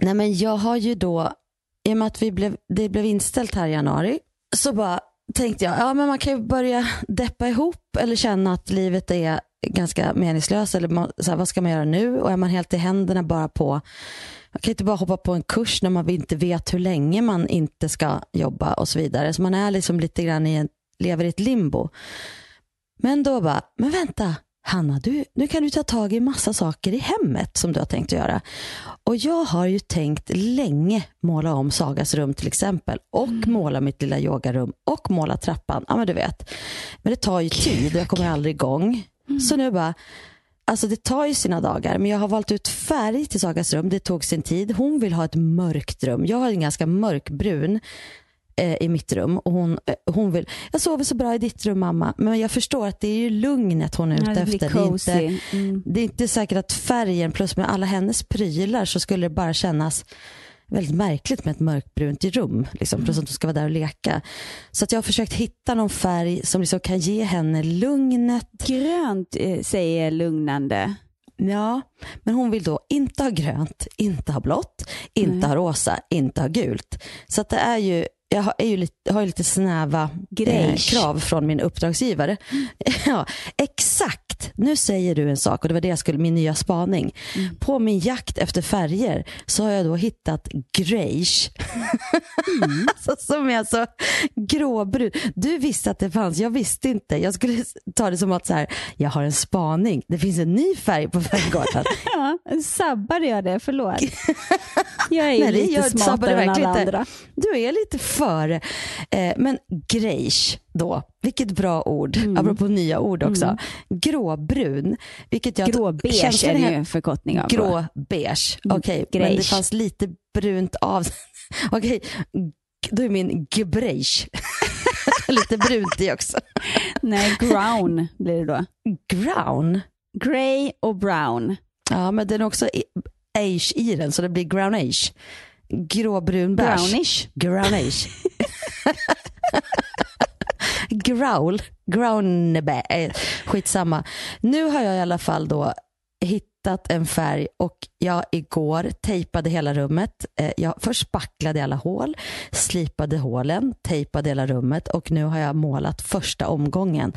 [SPEAKER 1] Nej men jag har ju då i och med att vi blev, det blev inställt här i januari så bara tänkte jag, ja men man kan ju börja deppa ihop eller känna att livet är ganska meningslöst eller man, så här, vad ska man göra nu och är man helt i händerna bara på man kan inte bara hoppa på en kurs när man inte vet hur länge man inte ska jobba och så vidare. Så man är liksom lite grann i en, lever i ett limbo. Men då bara, men vänta, Hanna, du, nu kan du ta tag i massa saker i hemmet som du har tänkt att göra. Och jag har ju tänkt länge måla om Sagas rum till exempel och mm. måla mitt lilla yogarum och måla trappan. Ja men du vet. Men det tar ju tid och jag kommer aldrig igång. Mm. Så nu bara, alltså det tar ju sina dagar men jag har valt ut färg till Sagas rum. Det tog sin tid. Hon vill ha ett mörkt rum. Jag har en ganska mörkbrun eh, i mitt rum. Och hon, eh, hon vill, jag sover så bra i ditt rum mamma. Men jag förstår att det är ju lugnet hon är ute efter. Det är, inte, mm. det är inte säkert att färgen plus med alla hennes prylar så skulle det bara kännas väldigt märkligt med ett mörkbrunt rum. Liksom, mm. Plus att hon ska vara där och leka. Så att jag har försökt hitta någon färg som liksom kan ge henne lugnet.
[SPEAKER 2] Grönt eh, säger lugnande.
[SPEAKER 1] Ja, men hon vill då inte ha grönt, inte ha blått, inte Nej. ha rosa, inte ha gult. Så att det är ju jag har, är ju lite, har ju lite snäva eh, krav från min uppdragsgivare. Mm. ja, exakt, nu säger du en sak och det var det jag skulle, min nya spaning. Mm. På min jakt efter färger så har jag då hittat greige. mm. alltså, som är alltså gråbrun. Du visste att det fanns, jag visste inte. Jag skulle ta det som att så här, jag har en spaning. Det finns en ny färg på färggården.
[SPEAKER 2] ja, sabbade jag det? Förlåt. Jag är ju lite smartare än alla andra.
[SPEAKER 1] Du är lite före. Eh, men grejs då, vilket bra ord,
[SPEAKER 2] Mm.
[SPEAKER 1] apropå nya ord också.
[SPEAKER 2] Mm.
[SPEAKER 1] Gråbrun, vilket jag...
[SPEAKER 2] Gråbeige är det ju en förkortning av.
[SPEAKER 1] Gråbeige,
[SPEAKER 2] Mm,
[SPEAKER 1] okej. men det fanns lite brunt av. Okej, g- då är min gebreige. lite brunt i också.
[SPEAKER 2] Nej, brown blir det då.
[SPEAKER 1] Ground?
[SPEAKER 2] Grey och brown.
[SPEAKER 1] Ja, men den är också age i den, så det blir ground age. Gråbrun bärs.
[SPEAKER 2] Brownish.
[SPEAKER 1] Grownish. Growl. Grounebä. eh, Skitsamma. Nu har jag i alla fall då hittat en färg och jag igår tejpade hela rummet. Eh, Jag först spacklade alla hål, slipade hålen, tejpade hela rummet och nu har jag målat första omgången.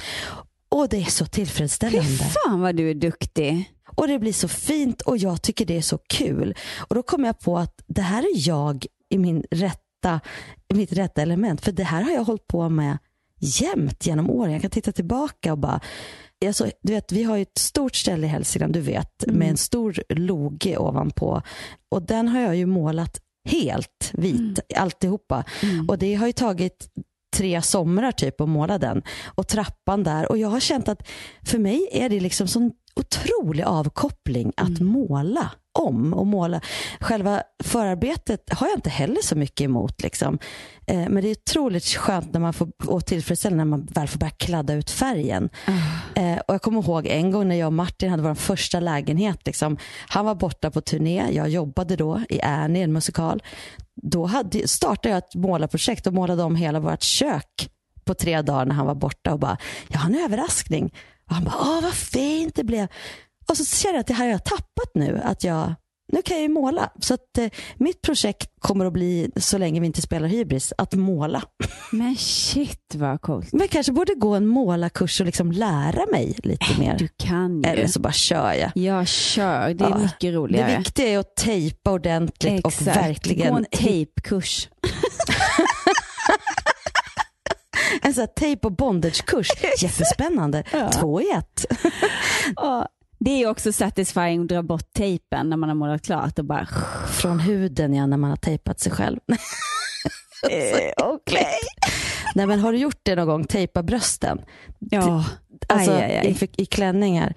[SPEAKER 1] Och det är så tillfredsställande.
[SPEAKER 2] Fy fan vad du är duktig.
[SPEAKER 1] Och det blir så fint och jag tycker det är så kul. Och då kom jag på att det här är jag i min rätta, i mitt rätta element. För det här har jag hållit på med jämt genom åren. Jag kan titta tillbaka och bara Alltså, du vet, vi har ju ett stort ställe i Hälsingland, du vet,
[SPEAKER 2] Mm.
[SPEAKER 1] med en stor loge ovanpå. Och den har jag ju målat helt vit,
[SPEAKER 2] Mm.
[SPEAKER 1] alltihopa. Och det har ju tagit tre somrar typ att måla den. Och trappan där. Och jag har känt att för mig är det liksom sån otrolig avkoppling att måla om och måla. Själva förarbetet har jag inte heller så mycket emot. Liksom. Eh, men det är otroligt skönt när man får, och tillfredsställande när man väl får börja kladda ut färgen. Eh, och Jag kommer ihåg en gång när jag och Martin hade vår första lägenhet. Liksom. Han var borta på turné, jag jobbade då i Annie, en musikal. Då hade, startade jag ett målarprojekt och målade om hela vårt kök på tre dagar när han var borta och bara, jag har en överraskning. Och han bara, åh vad fint det blev. Och så känner jag att det här har jag tappat nu, att jag, nu kan jag ju måla. Så att eh, mitt projekt kommer att bli, så länge vi inte spelar hybris, att måla.
[SPEAKER 2] Men shit vad coolt.
[SPEAKER 1] Men jag kanske borde gå en målarkurs och liksom lära mig lite mer.
[SPEAKER 2] Du kan ju.
[SPEAKER 1] Eller så bara kör jag.
[SPEAKER 2] Jag kör, det är
[SPEAKER 1] Ja.
[SPEAKER 2] mycket roligare.
[SPEAKER 1] Det viktiga är att tejpa ordentligt och
[SPEAKER 2] Exakt.
[SPEAKER 1] verkligen
[SPEAKER 2] Gå en tejpkurs.
[SPEAKER 1] en sån här tejp och bondagekurs. Jättespännande.
[SPEAKER 2] Ja.
[SPEAKER 1] Två i ett.
[SPEAKER 2] Det är också satisfying att dra bort tejpen när man har målat klart och bara...
[SPEAKER 1] Från huden ja, när man har tejpat sig själv.
[SPEAKER 2] Eh, Okej.
[SPEAKER 1] Nej men har du gjort det någon gång? Tejpa brösten?
[SPEAKER 2] Ja.
[SPEAKER 1] Alltså
[SPEAKER 2] Aj, aj, aj.
[SPEAKER 1] I, i klänningar.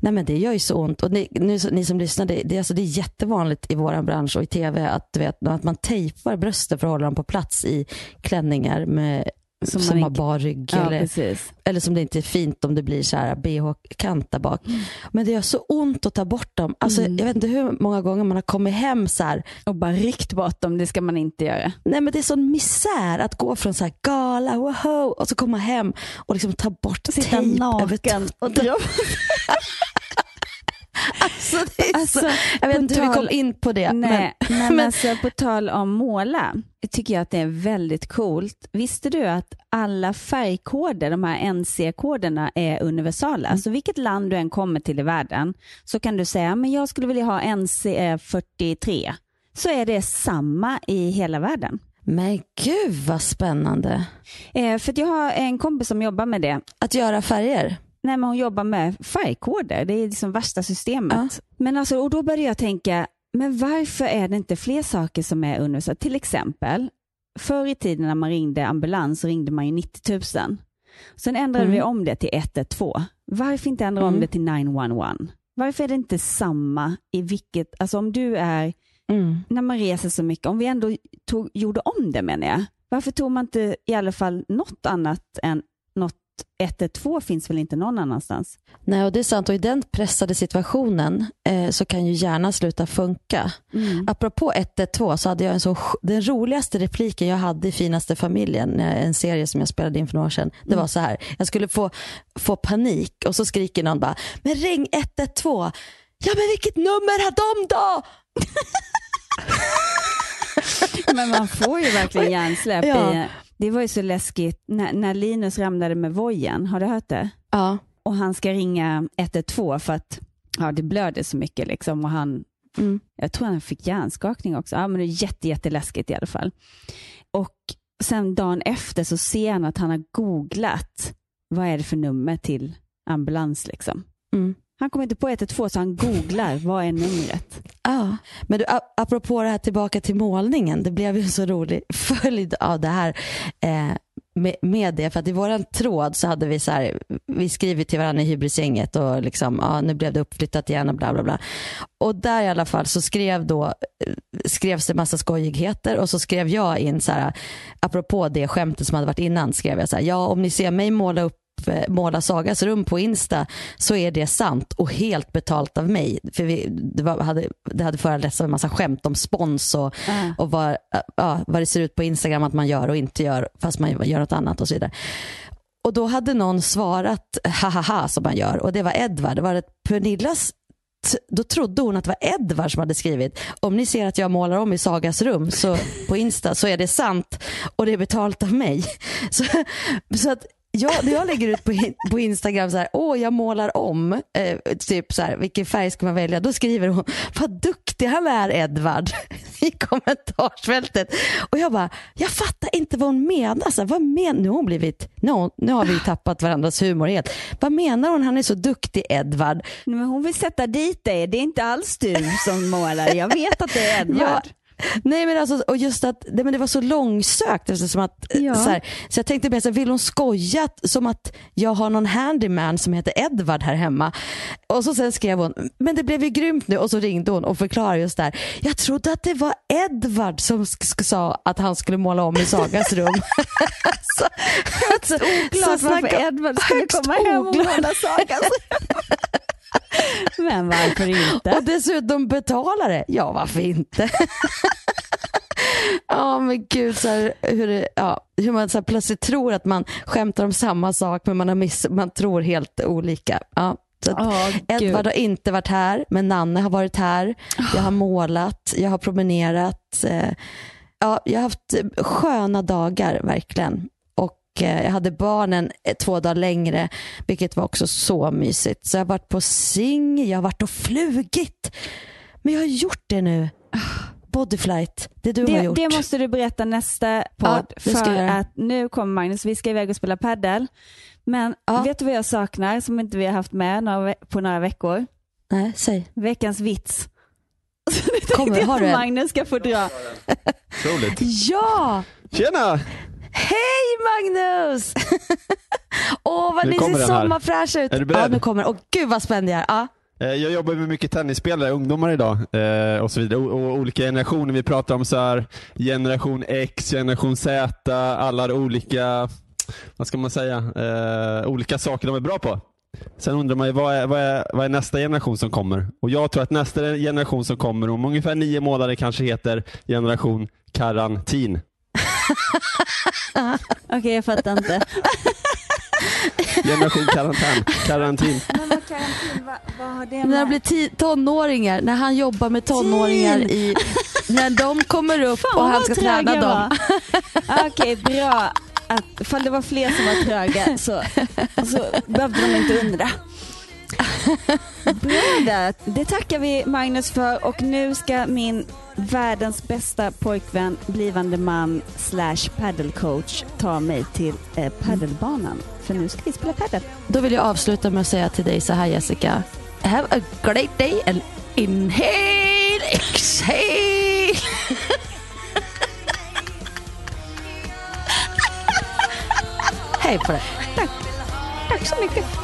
[SPEAKER 1] Nej men det gör ju så ont. Och ni, nu, ni som lyssnar, det, det, alltså, det är jättevanligt i vår bransch och i tv att, du vet, att man tejpar brösten för att hålla dem på plats i klänningar med,
[SPEAKER 2] Som
[SPEAKER 1] som, har bar rygg.
[SPEAKER 2] Ja,
[SPEAKER 1] eller,
[SPEAKER 2] precis.
[SPEAKER 1] eller som det inte är fint om det blir så här bh-kant där bak. Men det gör så ont att ta bort dem. Alltså,
[SPEAKER 2] Mm.
[SPEAKER 1] Jag vet inte hur många gånger man har kommit hem så här.
[SPEAKER 2] Och bara ryckt bort dem, det ska man inte göra.
[SPEAKER 1] Nej men det är sån misär att gå från så här gala, woho, och så komma hem och liksom ta bort
[SPEAKER 2] Sitta
[SPEAKER 1] tejp
[SPEAKER 2] naken
[SPEAKER 1] över
[SPEAKER 2] och dra
[SPEAKER 1] Alltså, det är
[SPEAKER 2] Alltså,
[SPEAKER 1] så, jag vet inte hur vi kom in på det.
[SPEAKER 2] Nej, men,
[SPEAKER 1] men,
[SPEAKER 2] alltså på tal om måla, tycker jag att det är väldigt coolt. Visste du att alla färgkoder, de här NC-koderna, är universala?
[SPEAKER 1] Mm.
[SPEAKER 2] Så vilket land du än kommer till i världen så kan du säga, men jag skulle vilja ha NC43. Så är det samma i hela världen.
[SPEAKER 1] men gud vad spännande.
[SPEAKER 2] Eh, för jag har en kompis som jobbar med det.
[SPEAKER 1] Att göra färger.
[SPEAKER 2] Nej, men hon jobbar med färgkoder. Det är liksom värsta systemet. Men alltså, och då började jag tänka, men varför är det inte fler saker som är universella? Till exempel, förr i tiden när man ringde ambulans så ringde man ju 90 000. Sen ändrade
[SPEAKER 1] Mm.
[SPEAKER 2] vi om det till 112. Varför inte ändra om
[SPEAKER 1] Mm.
[SPEAKER 2] det till 911? Varför är det inte samma i vilket, alltså om du är,
[SPEAKER 1] Mm.
[SPEAKER 2] när man reser så mycket, om vi ändå tog, gjorde om det menar jag. Varför tog man inte i alla fall något annat än något 112 finns väl inte någon annanstans?
[SPEAKER 1] Nej, och det är sant. Och i den pressade situationen eh, så kan ju hjärnan sluta funka.
[SPEAKER 2] Mm.
[SPEAKER 1] Apropå 112 så hade jag en så, den roligaste repliken jag hade i Finaste familjen, eh, en serie som jag spelade in för några år sedan. Det
[SPEAKER 2] Mm.
[SPEAKER 1] var så här, jag skulle få, få panik och så skriker någon bara, men ring 112. Ja men vilket nummer har de då?
[SPEAKER 2] Men man får ju verkligen hjärnsläpp
[SPEAKER 1] Ja.
[SPEAKER 2] i... Det var ju så läskigt när, när Linus ramlade med vojen. Har du hört det?
[SPEAKER 1] Ja.
[SPEAKER 2] Och han ska ringa 112 för att ja, det blöder så mycket. Liksom, och han,
[SPEAKER 1] Mm.
[SPEAKER 2] Jag tror han fick hjärnskakning också. Ja, men det är jätte, jätteläskigt i alla fall. Och sen dagen efter så ser han att han har googlat vad är det för nummer till ambulans. Liksom.
[SPEAKER 1] Mm.
[SPEAKER 2] Han kommer inte på 112 så han googlar vad är numret.
[SPEAKER 1] Ja, men du, ap- apropå det här tillbaka till målningen, det blev ju en så rolig följd av det här eh, med, med det. För att i våran tråd så hade vi så här, vi skrivit till varandra i hybrisgänget och liksom, ja, nu blev det uppflyttat igen och bla bla bla. Och där i alla fall så skrev då, eh, skrevs det massa skojigheter och så skrev jag in så här, apropå det skämtet som hade varit innan, skrev jag så här, ja om ni ser mig måla upp måla Sagas rum på Insta så är det sant och helt betalt av mig. För vi, det, var, hade, det hade föranletts av en massa skämt om spons och, och vad, ja, vad det ser ut på Instagram att man gör och inte gör fast man gör något annat och så vidare. Och då hade någon svarat hahaha som man gör och det var Edvard. Det var ett Pernillas då trodde hon att det var Edvard som hade skrivit om ni ser att jag målar om i Sagas rum så, på Insta så är det sant och det är betalt av mig. Så, så att jag, jag lägger ut på, in- på Instagram så här, åh jag målar om, eh, typ så här, vilken färg ska man välja? Då skriver hon, vad duktig han är Edvard i kommentarsfältet. Och jag bara, jag fattar inte vad hon menar. Så här, vad men, nu, har hon blivit, hon- nu har vi tappat varandras humor helt. Vad menar hon, han är så duktig Edvard?
[SPEAKER 2] Men hon vill sätta dit dig, det är inte alls du som målar. Jag vet att det är Edvard.
[SPEAKER 1] Ja. Nej men alltså, och just att det, men det var så långsökt. Alltså, som att,
[SPEAKER 2] Ja.
[SPEAKER 1] så, här, så jag tänkte mer så här, vill hon skoja som att jag har någon handyman som heter Edvard här hemma. Och så sen skrev hon, men det blev ju grymt nu och så ringde hon och förklarade just där. Jag trodde att det var Edvard som sa att han skulle måla om i Sagas rum. så, så,
[SPEAKER 2] Oklart varför Edvard skulle
[SPEAKER 1] högst
[SPEAKER 2] komma hem och måla Sagas Men varför inte?
[SPEAKER 1] Och dessutom betala det. Ja, varför inte? Ja men gud, så här, hur, det, ja, hur man så här, plötsligt tror att man skämtar om samma sak men man, har miss, man tror helt olika. Ja, så att
[SPEAKER 2] gud.
[SPEAKER 1] Edvard har inte varit här, men Nanne har varit här. Jag har målat, jag har promenerat. Eh, ja, jag har haft sköna dagar verkligen. Och eh, jag hade barnen eh, två dagar längre, vilket var också så mysigt. Så jag har varit på sing, jag har varit och flugit. Men jag har gjort det nu. Bodyflight, det du har
[SPEAKER 2] Det,
[SPEAKER 1] gjort.
[SPEAKER 2] det måste du berätta nästa podd.
[SPEAKER 1] ska
[SPEAKER 2] för att nu kommer Magnus, vi ska iväg och spela paddel. Men vet du vad jag saknar som inte vi har haft med några, på några veckor?
[SPEAKER 1] Nej, säg.
[SPEAKER 2] Veckans vits.
[SPEAKER 1] Kommer,
[SPEAKER 2] tänkte
[SPEAKER 1] har
[SPEAKER 2] jag
[SPEAKER 1] du
[SPEAKER 2] att
[SPEAKER 1] en?
[SPEAKER 2] Magnus ska få dra.
[SPEAKER 7] Otroligt.
[SPEAKER 1] Ja!
[SPEAKER 7] Tjena!
[SPEAKER 1] Hej Magnus! Åh vad
[SPEAKER 7] Nu
[SPEAKER 1] ni ser sommarfräscha ut.
[SPEAKER 7] Är du beredd?
[SPEAKER 1] Ja, nu kommer Åh gud vad spänd jag är. Ja.
[SPEAKER 7] Eh, Jag jobbar med mycket tennisspelare, ungdomar idag eh, och så vidare. Och, och olika generationer. Vi pratar om så här generation X, generation Z, alla har olika, vad ska man säga, eh, olika saker de är bra på. Sen undrar man ju vad är, vad, är, vad är nästa generation som kommer? Och jag tror att nästa generation som kommer om ungefär nio månader kanske heter generation karantin.
[SPEAKER 2] Okej, jag fattar inte.
[SPEAKER 7] Generation karantän. Karantin.
[SPEAKER 2] Men vad karantin, vad, vad har det
[SPEAKER 1] När de blir tonåringar, när han jobbar med tonåringar i, när de kommer upp
[SPEAKER 2] Fan,
[SPEAKER 1] och han ska träna dem.
[SPEAKER 2] Okej, bra. Att, ifall det var fler som var tröga så, så behövde de inte undra. Bra där. Det tackar vi Magnus för och nu ska min världens bästa pojkvän, blivande man slash paddelcoach ta mig till eh, paddelbanan. För nu ska vi spela paddel.
[SPEAKER 1] Då vill jag avsluta med att säga till dig så här Jessica. Have a great day and inhale, exhale. Hej på dig.
[SPEAKER 2] Tack. Tack så mycket.